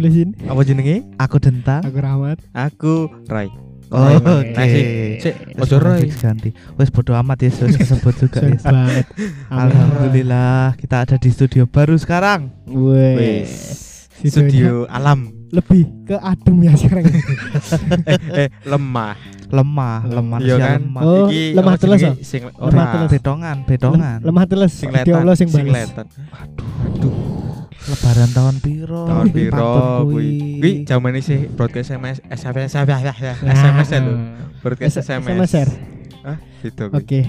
Filusin. Apa jenenge? Aku Denta. Aku Rahmat. Aku Rai. Oh, oke. Nah, sik, Wes ojo fix ganti. Wes bodo amat ya, wes kesebut juga ya. Alhamdulillah kita ada di studio baru sekarang. Wes. Studio Studio alam. lebih ke adem ya sekarang. eh, eh lemah. Lemah, lemah Iya kan? lemah. Oh, Iki lemah teles, oh? Sing Lemah ora. teles. Bedongan, bedongan. Lem- Lemah teles. Sing letan. Sing Sing bales. letan. Lebaran tahun piro? Tahun piro kuwi? Kuwi jaman sih broadcast SMS SMS SMS lho. Broadcast SMS. SMSR. Hah? Gitu. Oke.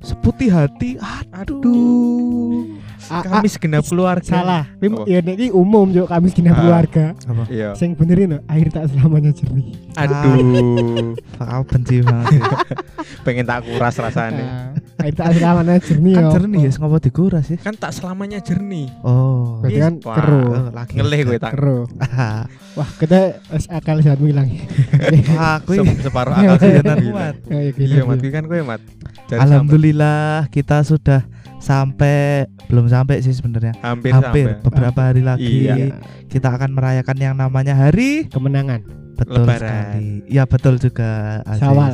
Seputih hati. Aduh. A- a- Kami segenap keluarga. salah. Apa? ya nek iki umum yo kami segenap Ah. keluarga. Apa? Iya. Sing benerin no, air tak selamanya jernih. Aduh. Aku benci banget. Pengen tak kuras rasane. Ah, air tak selamanya jernih kan jernih ya, ngopo dikuras ya? Kan tak selamanya jernih. Oh. Berarti kan keruh. Oh, lagi Ngelih gue tak. Keruh. Ah, Wah, kita wis akal sehatmu hilang. Aku Se- separuh akal Iya, sehat bener, hilang. Mat. Kayak gini. Iya, mat Kuwi kan gue mat. Alhamdulillah kita sudah sampai belum sampai sih sebenarnya. hampir, Hampir sampai. beberapa hari lagi Iya. kita akan merayakan yang namanya hari Kemenangan. betul Lebaran. sekali. Ya betul juga. Aziz. Sawal.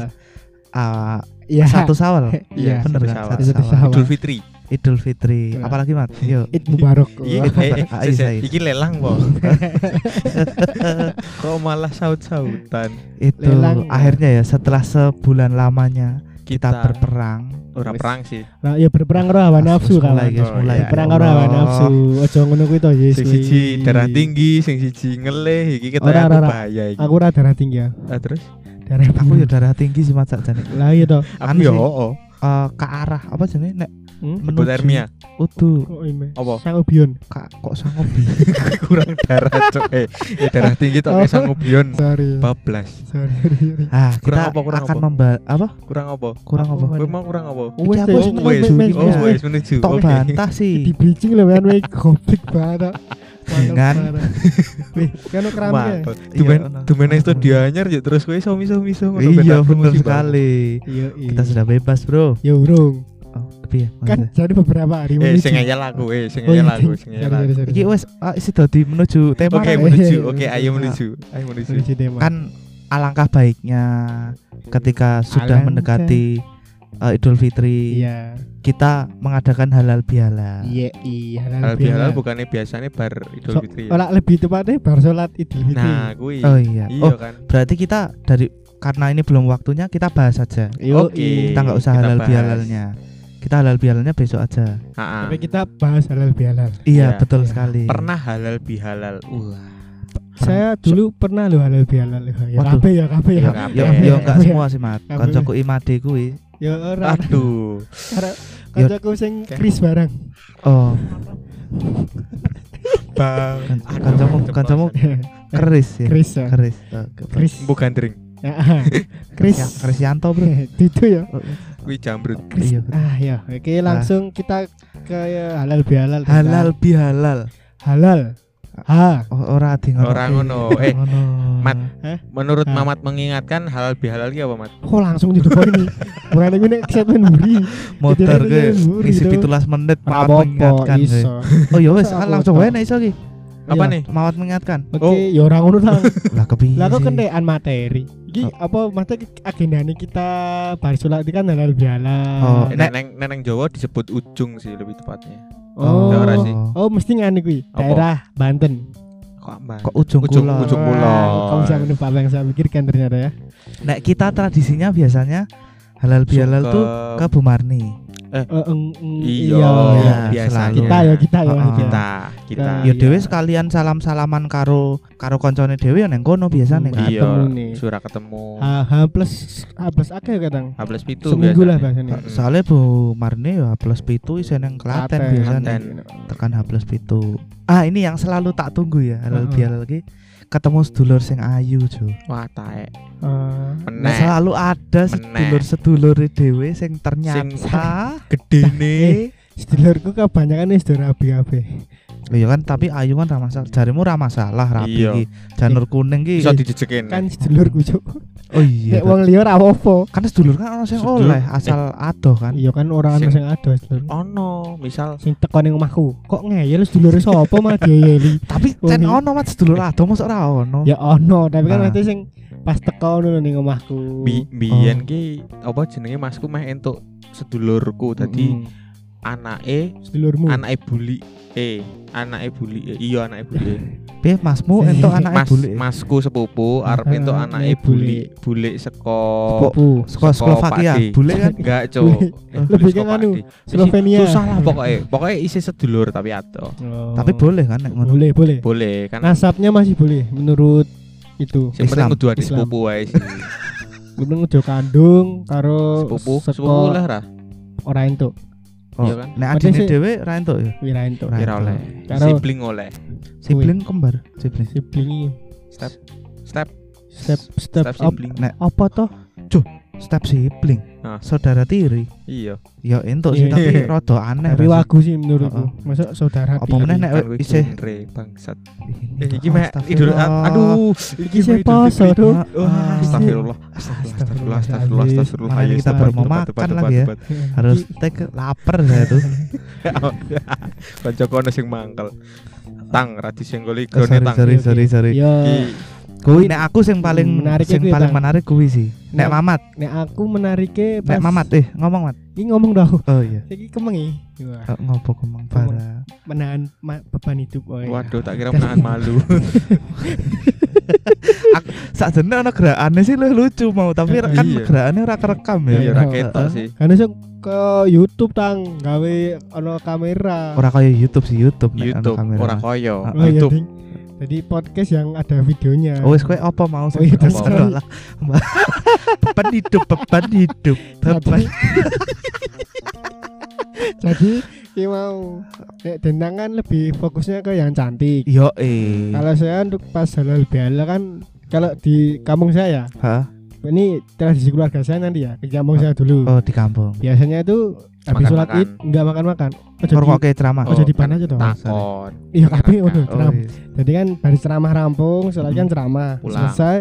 Ah, Iya. satu sawal. Iya, bener satu kan? Syawal. Satu Satu sawal. Idul Fitri. Idul Fitri. Iya. Apalagi mat? Yo. Id Mubarak. Iya, iki lelang po. Kok malah saut-sautan? Itu Lelang. akhirnya ya setelah sebulan lamanya kita, Kita berperang. Ora perang sih. Nah, ya berperang karo hawa nafsu Mulai kawan. guys, Oh, mulai. iya. Perang karo hawa nafsu. Ojo ngono kuwi to, Yes. Sing siji darah tinggi, sing siji ngelih, iki kita Ora, ora, ora. bahaya iki. Aku ora darah tinggi ya. Ah, terus Darah Aku ya darah tinggi sih mat sakjane. Lah iya to. aku Anu ya sih. oh, Eh, ke arah apa jenenge nek Hmm? hipotermia. utuh Kok ini? Apa? Sangobion. kak kok sangobi Kurang darah, Cok. Eh, eh, darah tinggi tok kayak sangubion. Sorry. Bablas. Sorry. sorry. ah Kurang kita apa, kurang akan apa? membahas apa Kurang apa? kurang Apa? Kowe mau kurang apa? Wes, aku wes, sih wes, menuju Oh, wes menuju. tok bantah sih Di bridging lho kan weh goblok banget. Dengan? Wih, kan keramik. Mantap. Iya, Dumen ono. dumen itu dianyar ya terus kowe somi-somi ngono iya ben benar promosi sekali Iya, iya. kita sudah bebas bro Ya urung. Tapi ya Kan jadi beberapa hari Eh, sing ngeyel aku, eh, sing Oh, iya, ngeyel aku, sing aku. sorry. iki wes ah, isi dadi menuju tema Oke, kan? menuju. Iya, Oke, iya, ayo iya. menuju. Ayo menuju. Kan alangkah baiknya ketika sudah mendekati uh, Idul Fitri Iya. kita mengadakan halal bihalal Iya, iya. Halal bihalal bukannya biasanya bar Idul So- Fitri. ya? Ora lebih tepatnya bar salat Idul Fitri. Nah, kuwi. oh iya Iya oh kan. berarti kita dari karena ini belum waktunya kita bahas aja Yo, Oke. iya. kita nggak usah kita halal bahas. bihalalnya kita halal bihalalnya besok aja Heeh. Tapi kita bahas halal bihalal. iya Iya. betul Iya. sekali Pernah halal bihalal. Wah. Saya dulu pernah lo halal bihalal ya. Ya kabeh ya kabeh ya. Ya, Kabeh, enggak semua sih mat Kabeh. koncoku imade kuwi Ya ora. Aduh. Kancaku sing Chris barang. oh Bang. kan- kancamu kancamu keris ya Chris ya. keris. Bukan drink. Ya, ah. Chris. Ya, Krisyanto bro Itu ya. Oh, Kuwi jambrut. iya Ah ya, oke langsung kita ke halal bihalal. halal bihalal halal. Ha. oh, ora adi ngono Orang ngono. Eh, Ngono. Mat. menurut. Mamat mengingatkan halal bihalal ki apa, Mat? Kok langsung di depan ini? Bukan gue nek segmen buri. motor ke ada buri ngisi itu. pitulas menit Ora apa-apa, mengingatkan oh ya wes aku langsung wae nek iso ki Apa Iya. nih? mawat mengingatkan Oke, Oh. ya orang ngono lang. lah kepiye Lah kok kendean materi. Iki Oh. apa maksudnya agendane kita bar salat iki kan halal bihalal. Oh, Nek neng neneng Jawa disebut ujung sih lebih tepatnya. Oh, ora sih. oh mesti ngene kuwi. Apa? Daerah Banten. Kok kok ujung Ujung- kulon ujung kulon. Kamu bisa menebak apa yang saya pikirkan ternyata ya. nek kita tradisinya biasanya halal bihalal Suka- tuh ke Bu Eh, eng- eng- Iya, iya, biasanya. selalu. Kita ya, kita ya. Oh, oh. kita. kita kita Ah, ya iya. dhewe sekalian salam-salaman karo karo koncone dhewe ya neng kono biasane Hmm, kan iya ketemu surah ketemu H, H plus H plus akeh kadang. H plus pitu Seminggu lah biasanya. soalnya Bu Marni ya plus pitu isen neng Klaten Klaten. biasanya tekan H plus pitu ah ini yang selalu tak tunggu ya halal Heeh. bihalal ki ketemu sedulur sing ayu jo wah taek Eh, Nah, selalu ada Meneh. sedulur-sedulur dhewe sing ternyata gede nih sedulurku kebanyakan wis do rabi kabeh. Iya kan tapi Ayu kan ra masalah. Jarimu ra masalah rapi Iya. iki. Janur kuning ki. Iso dijejekin. Kan sedulurku cuk. Oh iya. Nek wong liya ra apa-apa. kan sedulur kan ono sing Sedulur. oleh asal adoh kan. Iya kan ora ono Sing- sing ado sedulur. Ono, misal Sing teko ning omahku. Kok ngeyel sedulure sapa malah dieyeli. Tapi Oh, ten iya. ono mat sedulur adoh mosok ra ono. Ya ono, tapi kan nanti sing pas teko ngono ning omahku. bi biyen ki apa jenenge masku meh entuk sedulurku dadi Mm. anake sedulurmu. anake buli eh anake buli eh, iya anake buli Piye masmu entuk anake mas bule. masku sepupu arep entuk Ah, anake anake buli. buli buli seko Sepupu. Saka Slovakia. Bule kan. enggak cuk Buli. Lebih ke anu. Slovenia. susah lah pokoknya pokoknya isi sedulur tapi ado Oh. Tapi boleh kan nek ngono. Boleh, boleh. boleh kan Nasabnya masih boleh menurut itu. sing penting Islam. kudu Islam. sepupu wae sih Gunung kandung karo sepupu seko sepupu lah ra ora entuk. Oh, Iya kan? Nek adine sih- dhewe ra entuk ya. Wira entuk. Ra kira entuk. oleh sibling oleh Sibling kembar, sibling. Sibling step step Step step, step up. Nek Apa toh? Step sibling. Ah. Saudara tiri. iya Ya entuk sih Iya. tapi rada aneh. Tapi wagu sih menurutku. Heeh. Masa saudara Apa meneh nek isih bangsat Eh, iki meh astagfirullah. idul aduh Iki sih poso ah, astagfirullah, astagfirullah, astagfirullah, astagfirullah, Ayo, kita debat, baru mau debat, makan lagi ya. harus take lapar saya tuh. debat. Kancaku ono sing mangkel. Tang radi senggol Oh, igone sorry, tang. sorry, sorry, sorry. Kuwi nek aku sing paling Menarik sing paling Bang. menarik kuwi sih. Nek Nek- Mamat, nek aku menarike nek Mamat eh ngomong Mat. Iki ngomong dah. Oh iya. Iki kemengi. Wah, Oh, ngopo ngomong parah. menahan ma- beban hidup. Oh, iya. Waduh, tak kira menahan malu. Sakjane ana gerakane sih lu lucu mau, tapi Eh, kan iya. gerakane ora kerekam ya. Iya, ra ketok sih. Kan iso ke YouTube tang gawe ono kamera. Ora kaya YouTube sih YouTube nek ana YouTube kamera. ora koyo. Ah, Oh, iya, YouTube. Jadi podcast yang ada videonya. Oh kowe apa mau Oh, iya, sing sorry. lah. Beban hidup, beban hidup, beban. Jadi ini mau nek Dendang kan lebih fokusnya ke yang cantik. Yo eh. Kalau saya untuk pas halal bihalal kan kalau di kampung saya Hah? ini tradisi keluarga saya nanti ya ke kampung saya dulu. Oh di kampung. Biasanya itu habis sholat id enggak makan-makan. Oh, jadi, Ngrungokke ceramah. Oh, jadi pan aja toh. Takon. iya kabeh ngono. Oh, ceramah. iya. Jadi kan dari ceramah rampung, sholat kan Hmm. ceramah. Selesai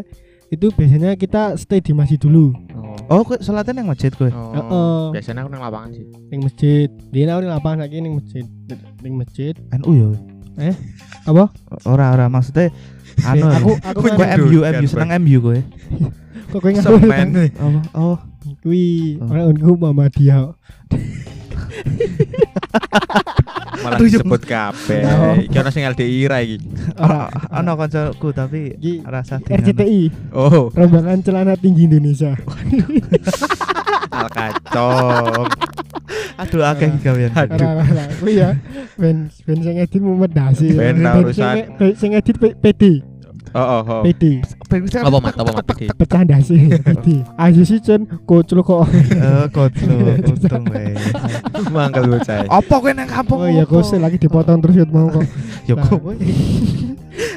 itu biasanya kita stay di masjid dulu. Oh. Oh, kowe salatnya nang masjid kowe. Oh. Heeh. Biasanya aku nang lapangan sih. Ning masjid. Dia ning lapangan lagi ning masjid. Ning masjid. NU yo. Eh? Apa? Ora ora maksudnya anu. aku aku Kowe kan MU Kan, MU seneng MU kowe. kok kowe ngawur. Semen. Oh, oh. Kuwi Oh. ora unku Muhammadiyah. Malah Aduh, disebut kabeh. Oh. Iki ono sing LDI ra iki. Ora Ono kancaku tapi Iki rasa RCTI, Oh, Rombongan Celana Tinggi Indonesia. al kacong. Aduh akeh iki gawean. Aduh. Kuwi ya ben ben sing edit Muhammad Dasi. Ben sing- edit PD, Oh, oh, oh. PD. Apa mat, apa mat iki? Pecah dasi PD. Ayo sih Cen, koclo kok. Eh kotlo untung wae. Mangkel bocah. Apa kowe nang kampung? Oh iya kok lagi dipotong terus ya mau kok. Ya kowe.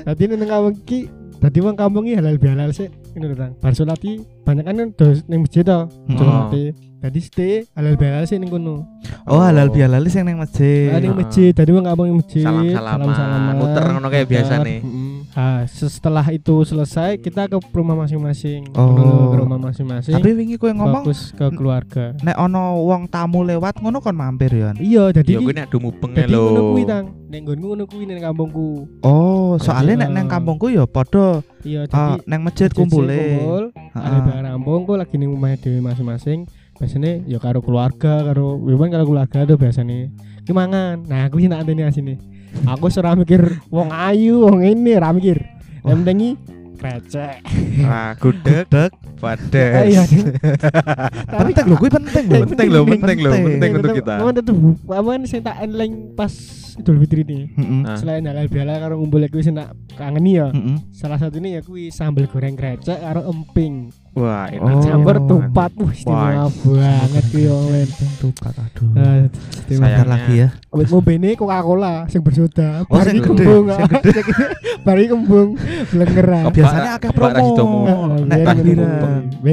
Tadi nang kampung ki Tadi wong kampung iki halal bihalal sih, ngono lho, Tang. Bar iki banyak kan dos ning masjid to. Hmm. Salat Tadi stay halal bihalal sih ning kono. Oh halal bihalal sing nang masjid. Nah, ning Heeh. masjid, tadi wong kampung ning masjid. Salam-salaman. salam-salaman, Muter ngono kayak biasa nih. Nah, setelah itu selesai kita ke rumah masing-masing. Oh. Lho, ke rumah masing-masing. Tapi wingi kowe ngomong fokus ke keluarga. nek ono wong tamu lewat ngono kon mampir ya. Iya, jadi Ya gue nek dumu penge jadi ngono lho. kuwi tang. Ning nggonku ngono kuwi ning kampungku. Oh, soalnya nek eh, nang kampungku ya padha Iya, ah, jadi nang masjid masjid kumpule. kumpul, Heeh. ada barang rampung kok lagi ning rumah dhewe masing-masing. Biasanya ya karo keluarga, karo Wiman kalau keluarga tuh biasanya ki mangan. Nah, aku sih tak anteni asine. Aku ora mikir wong ayu, wong ini ora mikir. Yang penting iki krecek. Ah, gudeg pada. Iya. Tapi penting lho kuwi penting lho. Penting lho, penting lho, penting untuk kita. Mau tetep apa sing tak enleng pas Idul Fitri ini. Nah. Selain halal bihalal karo ngumpul kuwi sing tak kangeni ya. Salah satunya ya kuwi sambal goreng krecek karo emping. Wah, Oh. enak. Campur tupat wah istimewa banget wong men. Tupat aduh. Nah, istimewa. Sayang. Bentar lagi ya. Wit ngombene Coca-Cola sing bersoda. Oh, Bari sing gede, kembung. sing Bari kembung blengeran. Biasanya akeh promo. Nek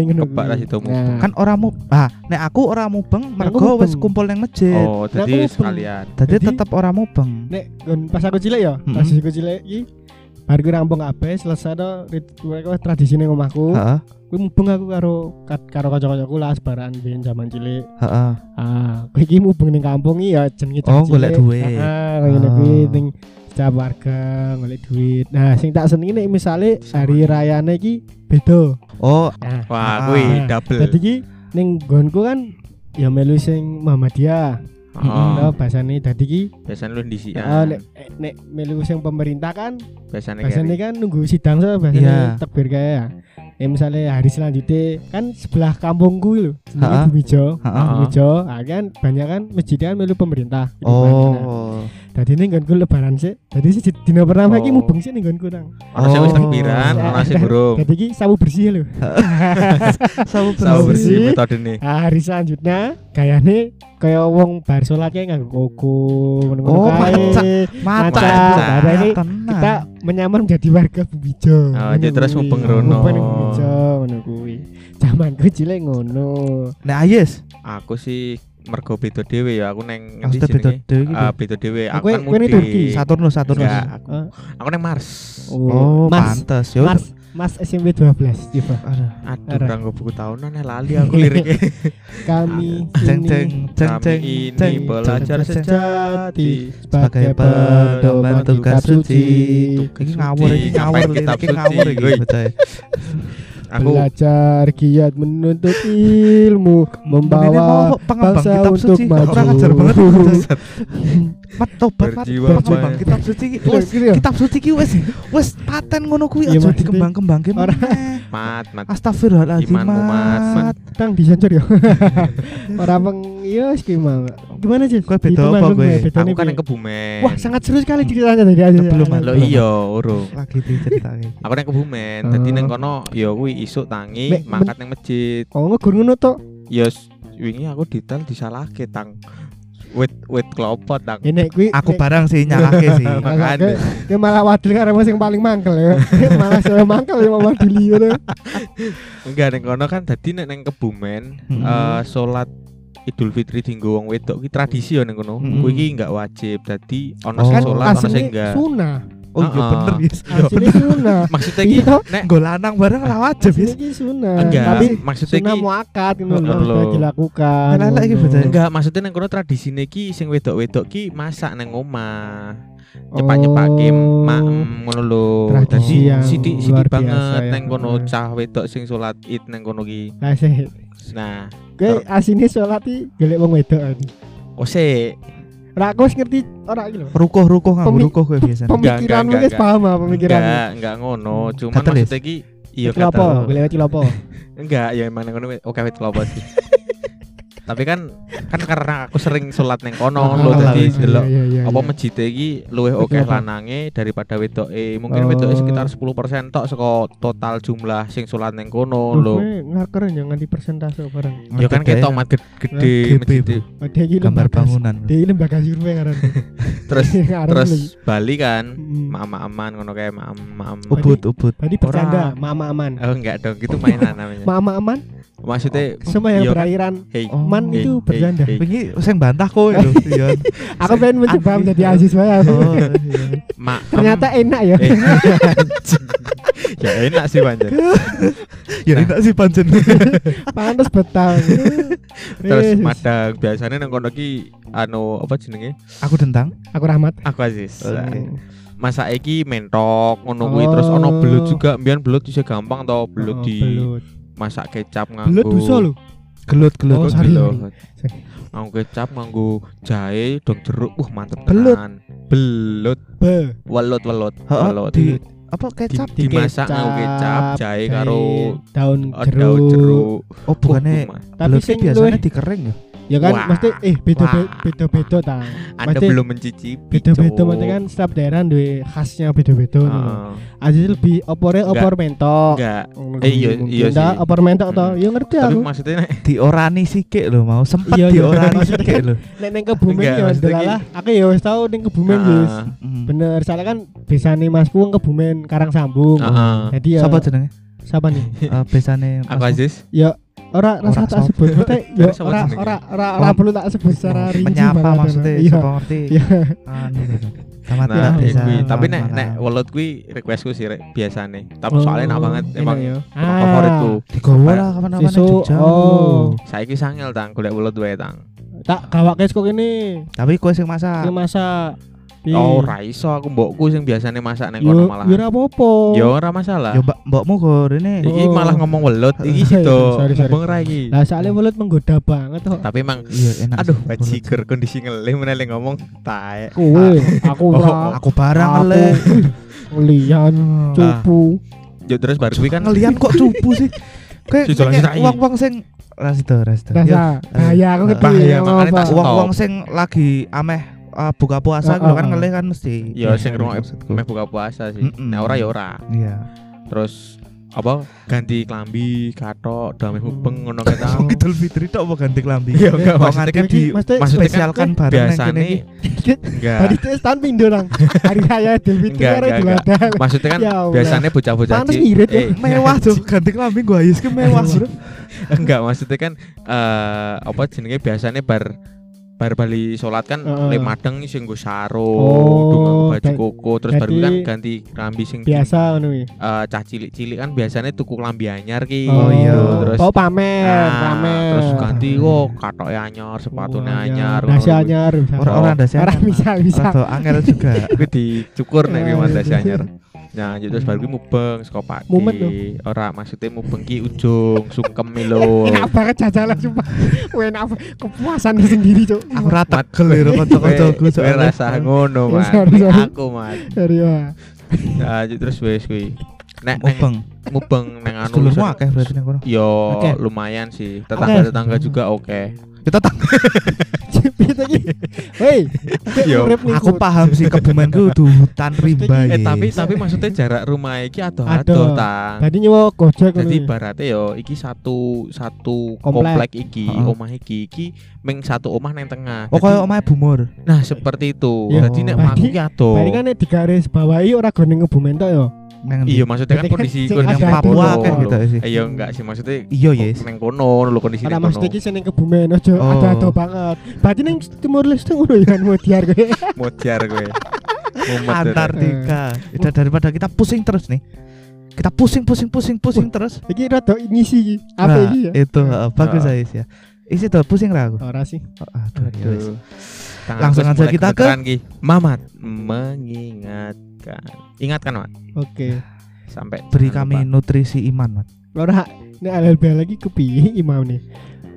ngono Kebak kuwi. rasitomu. Nah, Kan ora mu ah nek aku ora mubeng mergo wis kumpul nang masjid. Oh, Nah, aku sekalian. Dadi tetep ora mubeng. nek pas aku cilik ya, pas aku cilik iki bar kuwi rampung kabeh selesai to rit- kuwi tradisine ngomahku. Heeh. Kuwi mubeng aku karo kat- karo kanca-kancaku lah sebaran biyen zaman cilik. Heeh. Ah, kowe iki mubeng ning kampung iki ya jenenge Oh, golek duit. Heeh, ngene kuwi Oh. ning setiap warga golek duit. Nah, sing tak senengi nek misale hari rayane iki beda. Oh, Nah, Wah, Ah. kuwi double. Dadi iki ning nggonku kan ya melu sing Muhammadiyah. Heeh. Oh, bahasane dadi iki Biasanya lu di sini. eh, nek eh, nek melu sing pemerintah kan bahasane kayak kan nunggu sidang so bahasane Iya. tekbir kayak ya. Eh misalnya hari selanjutnya kan sebelah kampungku lho, Ha-ha. jenenge Bumijo. Heeh. Bumijo, ah, kan banyak kan masjid kan melu pemerintah. Oh. Dadi ning nggonku lebaran sih. Dadi siji dina pertama iki Oh. mubeng sih ning nggonku nang. Ono sing wis Oh. tekbiran, ono sing burung. Dadi iki sawu bersih lho. Sawu bersih bersih. metode nih. Ah, hari selanjutnya gayane kaya wong bar salat kayak nganggo koko ngono-ngono Oh, kae. maca. Maca. Nah, ini kita menyamar menjadi warga Bumijo. Oh, jadi terus mubeng rono. Mubeng ning Bumijo ngono kuwi. Zamanku cilik ngono. Nek Ayes, Aku sih mergo beda dhewe ya, aku neng ngendi jenenge? dhewe iki. Ah, beda dhewe. Aku kan kowe. Turki? Saturnus, Saturnus. Enggak, aku, Ah, aku neng Mars. Oh, Mas, pantes. Ya. Mas, Mas SMP 12 tiba. Aduh. Aduh, ranggo buku tahunan eh, lali aku liriknya. Kami Ceng ceng ceng ceng ini belajar sejati. sebagai pedoman tugas suci. Iki ngawur iki ngawur iki ngawur iki. Aku Belajar giat menuntut ilmu membawa pengembang bangsa kitab untuk suci. maju. Kurang ajar banget. Mat tobat mat maju. kitab suci Wes kitab suci ki wes wes paten ngono kuwi Iya, aja dikembang-kembangke mat mat Astagfirullahaladzim Imanmu, Mat. mat. Tang disensor ya. Ora iya mau. Gimana sih? Kowe beda apa kowe? aku kan yang kebumen Wah, sangat seru sekali ceritanya tadi aja. Belum, lo iya urung Lagi diceritake. aku nang kebumen dadi Oh. nang kono ya kuwi isuk tangi mangkat nang masjid Oh, ngegur ngono to. ya s- wingi aku detail disalahke tang wit wit kelopot tang Ini kuwi Aku nek- barang sih nyalake sih. Makanya. Kayak- kayak malah wadil karo sing paling mangkel ya. malah saya mangkel ya mau wadili ngono. enggak nang kono kan dadi nek nang kebumen Hmm. eh salat Idul Fitri dinggo wong wedok ki tradisi ya nang kono. Hmm. Kuwi ki enggak wajib. Dadi ana Oh. sing salat ana sing enggak. sunah. Oh iya Heeh. bener yes. Asline sunah. Maksudnya ki Iya. nek Nggo lanang bareng lah wajib Asline yes. iki sunah. enggak Tapi maksudnya sunah ki muakat ngono lho dilakukan. Lelek iki betul. enggak maksudnya nang kono tradisine ki sing wedok-wedok ki masak nang omah. Nyepak-nyepake Oh. mak ngono lho. Tradisi Dadi sithik-sithik banget ya. nang kono cah wedok sing salat Id nang kono ki. Lah sih, Nah, kowe asine salat iki golek wong wedok. kan. oh sik Ora aku wis ngerti ora iki lho. Rukuh-rukuh nganggo rukuh kowe biasanya. Pemikiranmu wis paham ah pemikiranmu. enggak enggak ngono. Cuman maksudnya ki iya Wit lopo? kata Golek wit lopo? Enggak, ya emang wit- oke wit kelapa sih. Tapi kan kan karena aku sering sholat neng kono Oh, lho dadi delok iya, iya, apa iya. masjid iki luwih Wit oke lanange daripada wedoke. Mungkin Oh. wedoke sekitar 10% tok saka total jumlah sing sholat neng kono Loh, lho. kowe ngaker ya nganti persentase bareng. Ya kan ketok mat ged- gede masjid gambar bangunan. Dia ini lembaga survei ngaran. Terus terus. Bali kan Hmm. mak aman ngono kayak mak mak Ubud ubud. Tadi bercanda, mama aman. Oh enggak dong, itu mainan namanya. Mama aman, Maksudnya semua yang iya kan? berairan hey, Oh. man hey, itu hey, bercanda. hey. Wingi sing bantah kowe lho. Iya. Aku pengen mencoba menjadi mahasiswa ya. Oh, iya. Ternyata enak ya. Eh, ya enak sih panjang. Ya Nah. enak sih pancen. Pantes betang. Terus madang biasanya nang kono ki anu apa jenenge? Aku tentang. Aku rahmat. Aku Aziz. Oke. Masa iki mentok ngono kuwi Oh. terus ono belut juga. Mbiyen belut bisa gampang tau belut Oh, di belut. Masak kecap nganggo. Belut dosa lho. Gelut gelut. Oh, Belut. sorry. Nganggo kecap nganggo jahe dong jeruk. Wah, mantep Belut. tenan. Belut. Be. Welut welut. Heeh, Welut. di apa kecap? Di- dimasak nganggo kecap, jahe karo daun Oh, jeruk. daun jeruk. Oh, bukannya Wah, Tapi sing biasanya dikering ya. Ya kan Wah. mesti eh beda Wah. beda beda ta. Anda Mesti belum mencicipi. beda-beda Cok. mesti kan setiap daerah duwe khasnya beda-beda ngono. Heeh. Aja lebih opore opor mentok. Enggak. Eh, iya, iya dah, sih. opor mentok to. Mm. Ya ngerti Tapi aku. maksudnya nek Diorani sikik lho mau sempet Iya, diorani Maksudnya sikik lho. Nek ning Kebumen ya ndelalah. Aku ya wis tau ning Kebumen wis. Mm. Bener, soalnya kan besane Masku wong Kebumen Karang Sambung. Jadi ya Siapa jenenge? siapa nih? Eh, Besane Aku Aziz. Ya ora rasa tak sebut maksudnya sopo ora jenenge? ora ora ora Oh, perlu tak sebut secara Oh, rinci banget, maksudnya iya siapa ngerti Iya. anu gitu Selamat Nah, Ya, tak bisa kuwi. tapi nek nek welut kuwi requestku sih rek biasane. Tapi Oh, soalnya enak banget enak emang ya. Ah, favoritku. digowo lah kapan-kapan Jogja oh. Saiki sangel tang golek welut wae tang. tak gawake kok ini tapi kowe sing masak Ki masak Pi. Oh, ra iso aku mbokku sing biasane masak nang Yo, kono malah. yo ora apa-apa. Yo ora masalah. yo mbak mbokmu gor ini Iki Oh. malah ngomong welut, iki situ. Sorry, sorry. Ngomong ra iki. Lah soalnya mulut menggoda banget kok. Tapi emang iya enak aduh sih, bajigur kondisi ngelih meneh ngomong tae. Kowe, aku Oh, ora. aku barang Aku le Ngelian cupu. Yo terus baru kuwi kan ngelian kok cupu sih kayak uang-uang sing Rasido, Rasido. Rasa bahaya aku ngerti. Bahaya, makanya tak Uang uang sing lagi ameh uh, buka puasa gitu ah, kan ah. ngelih kan mesti. Iya, sing ngrungok maksudku. meh buka puasa sih. Mm-mm. Nah ora ya ora. Iya. Terus apa ganti klambi, katok, damai hubeng ngono kae ta. Oh, Idul Fitri tok apa ganti klambi? Iya, enggak, maksudnya kan di kan spesialkan bareng nang kene biasane enggak. Tadi tes tahun pindo nang. Hari raya Idul Fitri karo. Adha. Maksudnya kan Ya biasanya bocah-bocah Panas ngirit ya. eh, mewah tuh ganti klambi gua ayus ke mewah enggak maksudnya kan eh apa jenenge biasanya bar bar bali salat kan Heeh. le madeng sing nggo sarung, Oh, baju koko, terus baru kan ganti klambi sing Biasa ngono eh, cah cilik-cilik kan biasanya tuku klambi anyar ki. Oh, iya. Terus Oh pamer, ah, pamer. terus ganti wo katoke anyar, sepatune Oh, anyar. Nasi anyar. Orang-orang ada sih. Orang bisa bisa. Rada angel juga. Kuwi dicukur nek kuwi nasi iya. anyar. Nah, jadi terus baru kuwi mubeng saka pagi. Mumet dong. Ora maksudnya mubeng ki ujung, sungkem lho. Enak banget jajalan sumpah. Enak kepuasan sendiri, Cuk. Aku rata Mat. gel ya kanca-kancaku soalnya. rasa ngono, Mas. Aku, Mas. Dari wah. Nah, jadi terus wis kuwi. Nek neng Mubeng. mubeng neng anu sen- akeh berarti nang kono. Yo lumayan sih. Oke. Tetangga-tetangga juga oke. Kita Cepet lagi. Hei, aku paham sih kebumenku udah hutan rimba Eh tapi tapi maksudnya jarak rumah iki adoh Adoh. adoh tang. Tadi nyewa gojek Jadi ya. ibaratnya yo iki satu satu Komplek. komplek, iki, omah iki iki meng satu omah neng tengah. Oh koyo omahe Bumur. Nah, seperti itu. Ya. Jadi nek Berarti- omahku ki adoh. Bari kan nek digaris bawahi ora gone ngebumen tok yo. Nang Iya, maksudnya kan kan kondisi ada Papua akeh gitu sih. Iya enggak sih maksudnya Iya, yes. neng kono lho kondisi mesti kono. iki sing kebumen aja Oh. ada-ada banget. Berarti ning Timur Leste ngono ya kan modiar kowe. Mojar gue. Ya. Antartika. Udah daripada kita pusing terus nih. Kita pusing pusing pusing pusing terus. Iki rada ngisi. Apa Nah, iki ya? Itu heeh, bagus Heeh. Ais ya. Isi tuh pusing lah aku. Ora sih. Oh, aduh, ya. Aduh. Langsung aja kita ke- gemeteran, Ki. Mengingatkan. Ingatkan, Mat. Oke. Sampai Beri kami lupa. nutrisi iman, Mat. Ora nek halal bihalal lagi kepiye imam nih?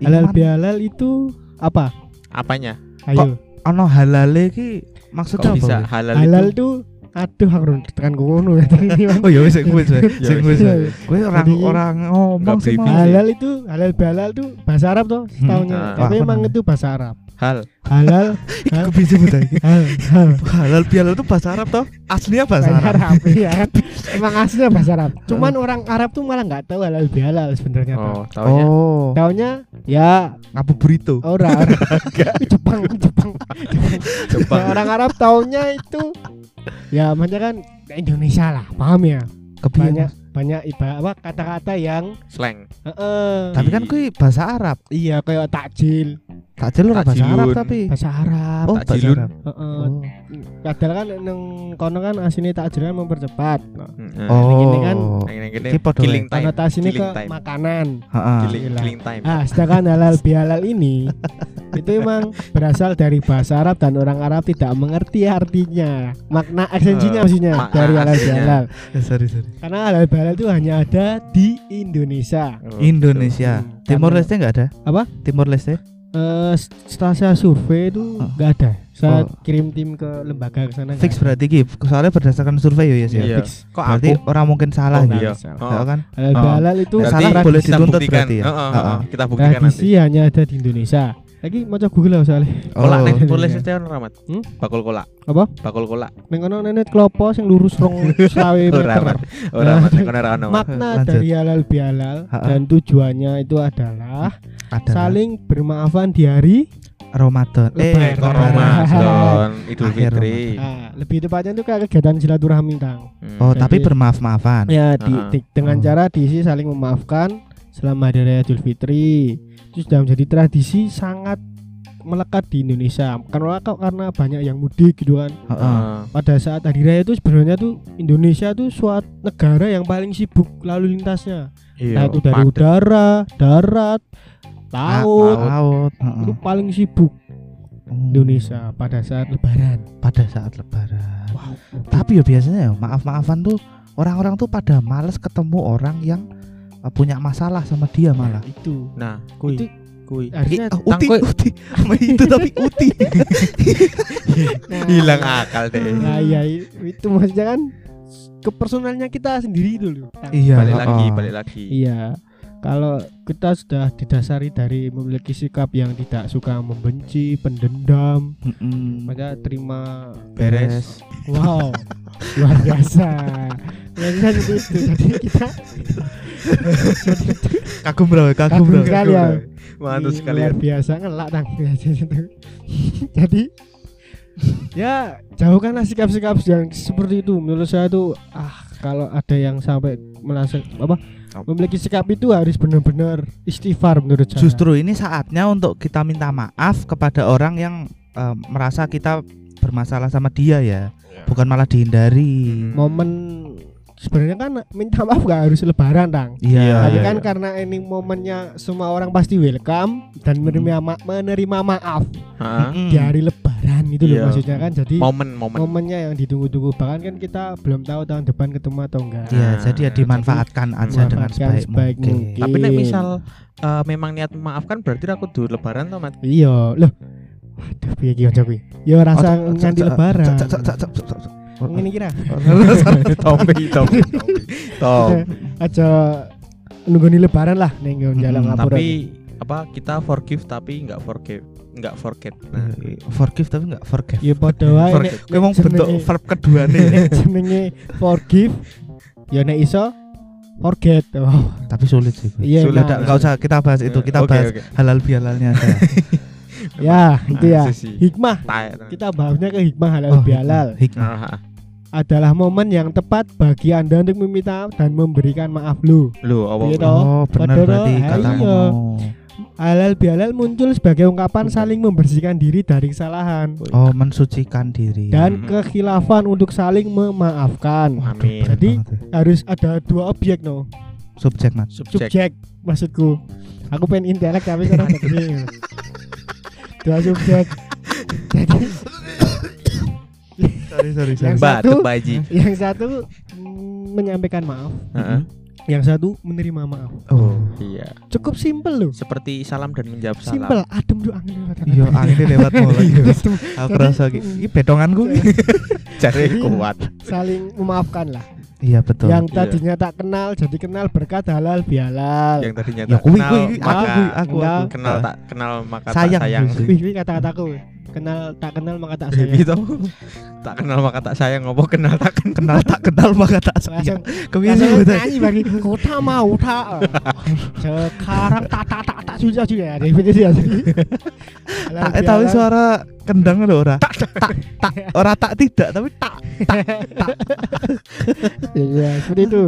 Halal bihalal itu apa? apanya? Ayo. ono halale ki maksudnya Kok bisa apa? halal, Halal itu? aduh aku tekan kono ya. Oh ya wis sing wis. Ya Sing wis. wis. Kowe orang orang ngomong sih. Halal itu halal bihalal tuh bahasa Arab tuh setaunya. Ah. Tapi emang itu bahasa Arab. Hal. Halal, Iku bisa iki. hal, hal. Halal bihalal itu bahasa Arab toh? Aslinya bahasa Arab. Arab ya kan. Emang aslinya bahasa Arab. Cuman orang Arab tuh malah nggak tahu halal bihalal sebenarnya. Oh, taunya Oh, Taunya ya ngabuburito. ora ora. Jepang, Jepang. Jepang. orang Arab taunya itu ya maksudnya kan Indonesia lah, paham ya? Kepiye? Banyak ibarat apa kata-kata yang slang. heeh. Tapi kan kuwi bahasa Arab. iya kayak takjil, Takjil ora bahasa. Arab tapi. bahasa Arab. Oh, bahasa takjilun. Arab. Heeh. Oh. Padahal kan neng kono kan asine takjil kan mempercepat. Nah, Heeh. Oh. ini kan ini killing time. konotasinya ke time. makanan. Heeh. Killing, time. Ah, sedangkan halal bihalal ini itu emang berasal dari bahasa Arab dan orang Arab tidak mengerti artinya, makna esensinya maksudnya dari halal bihalal. Eh, sorry sorry. Karena halal bihalal itu hanya ada di Indonesia. Oh, Indonesia. Hmm. Timor Leste enggak ada? Apa? Timor Leste? Eh, setelah saya survei itu Oh. nggak ada. Saya Oh. kirim tim ke lembaga ke sana. Fix nggak berarti ki. Soalnya berdasarkan survei ya yes ya. Iya. fix. Kok Berarti aku? orang mungkin salah Oh, gitu. iya. Salah. Oh. Ya kan? Halal Oh. itu Berarti salah boleh dituntut buktikan. berarti ya? Heeh, Heeh. heeh. Kita buktikan nanti. Tradisi hanya ada di Indonesia. Lagi mau coba Google lah soalnya. Kolak Oh. neng iya. tulis aja ramat. Hmm? Bakul kolak. Apa? Bakul kolak. Neng kono nenek klopo sing lurus rong Ora meter. Ora Mat. Neng kono ora ono. Makna Lanjut. dari halal bihalal dan tujuannya itu adalah Ada saling bermaafan di hari Ramadan. Eh. Kok. Ramadan, Idul Akhir Fitri. nah, lebih tepatnya itu kayak kegiatan silaturahmi tang. Hmm. Oh, Jadi- tapi bermaaf-maafan. Ya di, di- dengan Oh. cara diisi saling memaafkan, selama hari raya Idul Fitri. Itu sudah menjadi tradisi sangat melekat di Indonesia. Karena karena banyak yang mudik gitu kan. Heeh. Heeh. Pada saat hari raya itu sebenarnya tuh Indonesia tuh suatu negara yang paling sibuk lalu lintasnya. Iya. Nah, itu dari padet. udara, darat, laut, laut heeh. itu paling sibuk Hmm. Indonesia pada saat lebaran. pada saat lebaran. Wow. Tapi ya biasanya ya maaf-maafan tuh orang-orang tuh pada males ketemu orang yang uh, punya masalah sama dia malah. itu. Nah, Itu kui. Kui. harusnya Eh, uh, uti, Tangkoi. uti, Sama itu tapi uti. Nah, Hilang akal deh. Nah, ya itu maksudnya kan ke personalnya kita sendiri. Nah, iya. Balik lagi, heeh. balik lagi. Iya. Kalau kita sudah didasari dari memiliki sikap yang tidak suka membenci, pendendam, Mm-mm. maka terima Beres. wow luar biasa. Luar biasa seperti itu. Jadi kita Kagum bro, kagum Kagum bro. sekali ya. Mantap Ih, sekali. luar biasa ngelak tang jadi ya jauhkanlah sikap-sikap yang seperti itu menurut saya itu ah kalau ada yang sampai merasa apa memiliki sikap itu harus benar-benar istighfar menurut saya Justru ini saatnya untuk kita minta maaf kepada orang yang uh, merasa kita bermasalah sama dia ya, bukan malah dihindari. Hmm. momen sebenarnya kan minta maaf gak harus lebaran tang Iya. tapi iya, kan iya. karena ini momennya semua orang pasti welcome dan menerima ma- menerima maaf di hari lebaran itu loh Iya. maksudnya kan jadi Momen, momen. momennya yang ditunggu-tunggu bahkan kan kita belum tahu tahun depan ketemu atau enggak Iya, Nah, jadi ya dimanfaatkan aja dengan sebaik, sebaik mungkin. mungkin. Tapi nek misal eh, memang niat maafkan berarti aku dulu lebaran toh, Mat. iya loh waduh piye iki ojo kuwi ya rasa Oh, nganti lebaran cak, cak, cak, cak, cak, ngene kira Tompi, tompi, tompi. Tom. aja nunggu nih lebaran lah ning nggon jalan Mm-mm, ngapura Tapi apa kita forgive tapi nggak forgive, nggak forget. Nah, Forgive tapi enggak forgive. ya padha wae nek Forget. Kowe mau bentuk verb kedua nih. jenenge forgive ya nek iso forget oh Tapi sulit sih. Iya Sulit, nah. Udah, enggak usah kita bahas itu, kita Oke, bahas oke. halal bihalalnya aja. ya itu ya Ah, hikmah kita bahasnya ke hikmah halal Oh, bihalal Hikmah. Ah, adalah momen yang tepat bagi anda untuk meminta dan memberikan maaf lu Lu apa? Apa? toh. Oh, benar Padahal, berarti katamu. iya. halal bihalal muncul sebagai ungkapan saling membersihkan diri dari kesalahan Oh, mensucikan diri. dan Mhm. kekhilafan untuk saling memaafkan Waduh, Amin. Jadi, banget harus ada dua objek no subjek Mat. Subjek. subjek maksudku aku pengen intelek tapi sekarang gede dua subjek jadi Sorry, sorry, Yang sorry. Batuk satu- baji. yang satu mm, menyampaikan maaf Heeh. yang satu menerima maaf Oh. Iya. cukup simpel loh Seperti salam dan menjawab salam. simpel adem tuh angin lewat Iya, anginnya lewat mulai. Adem. Aku rasa ki- ini betonganku. Cari kuat. saling memaafkan lah Iya, betul. yang Iya. tadinya tak kenal jadi kenal berkat halal bihalal Yang tadinya Ya, tak kuwi, kenal kuwi, aku, maka kuwi, aku, Enggak. aku. kenal tak kenal maka Sayang, tak sayang. Wih wih kata-kataku kenal tak kenal maka tak Baby sayang toh. tak kenal maka tak sayang ngopo kenal tak kenal. kenal tak kenal maka tak sayang. betul. nyanyi bagi kota mau tak sekarang tak tak tak tak sudah sudah ada itu dia Tak eh, tapi suara kendang lho ora. Tak tak tak ora tak tidak tapi tak. ya seperti itu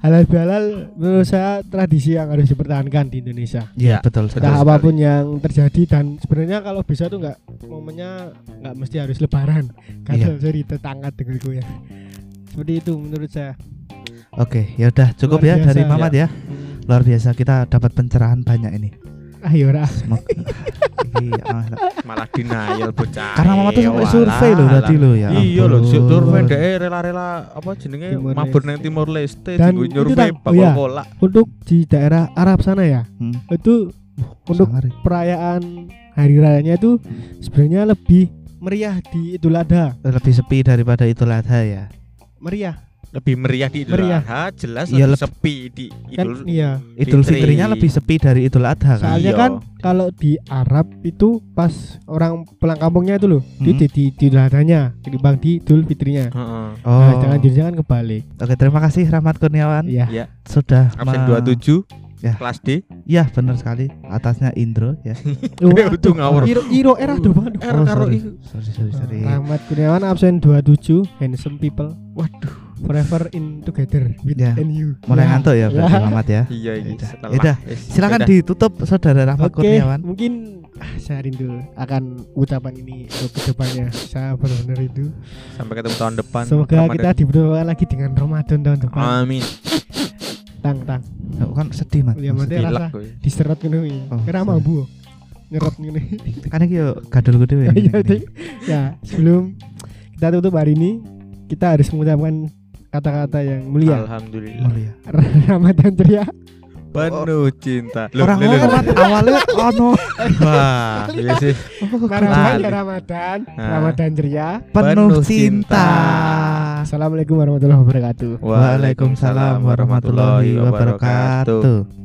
halal bihalal menurut saya tradisi yang harus dipertahankan di Indonesia Iya, Ya, betul. entah apa pun yang terjadi dan sebenarnya kalau bisa tuh nggak momennya nggak mesti harus lebaran Iya. kalau jadi tetangga denganku ya seperti itu menurut saya Oke, ya udah cukup ya dari. Mamat ya. Luar biasa kita dapat pencerahan banyak ini. Ayo ora Semoga Iya, ah, Malah denial bocah. Karena Mamat tuh sampai survei loh tadi loh ya. Iya loh, survei dhek rela-rela apa jenenge mabur nang Timor Leste Dan digo nyurvei oh bakal iya. untuk di daerah Arab sana ya Hmm. itu untuk ya. perayaan hari rayanya itu sebenarnya lebih meriah di Idul Adha lebih sepi daripada Idul Adha ya. meriah Lebih meriah di Idul Meriah. Adha, jelas Iya, lebih leb- sepi di kan Idul iya Idul Fitri. Fitrinya lebih sepi dari Idul Adha kan. soalnya Iya. kan kalau di Arab itu pas orang pulang kampungnya itu loh Hmm. di, di, di Idul Adhanya ketimbang di Idul Fitrinya Heeh. Oh. nah, jangan jangan kebalik Oke, terima kasih Rahmat Kurniawan iya Ya, sudah absen me- 27 Ya. kelas D. Ya, benar sekali. Atasnya Indro ya. Oh, Untung ngawur. Iro, Iro era do banget. Er Oh, karo sorry. iku. Sorry, sorry, sorry. Rahmat Kurniawan absen 27 handsome people. Waduh. forever in together with Ya. and you. Mulai Ya. ngantuk ya berarti Mamat ya. Iya iya. Yaudah. setelah- Yaudah. eh, Silakan yaudah. ditutup Saudara Rahmat Oke, Kurniawan. mungkin ah, saya rindu akan ucapan ini untuk ke depannya. Saya benar-benar rindu. sampai ketemu tahun depan. Semoga Ramadan. kita diberdoakan lagi dengan Ramadan tahun depan. Amin. Tang tang. Oh, kan sedih Mat. Ya mate rasa diserot ngono iki. Oh, Kira sorry. mambu. Nyerot ngene. Kan iki yo gadul gede ya. Ya, sebelum kita tutup hari ini, kita harus mengucapkan kata-kata yang mulia. Alhamdulillah. Mulia. Ramadan ceria. Penuh cinta. Loh, Orang loh, loh, ngono Mat awalnya ono Wah, iya sih. Ya Ramadan. Nah. Ramadan ceria. penuh Penuh cinta. Assalamualaikum warahmatullahi wabarakatuh. Waalaikumsalam warahmatullahi wabarakatuh.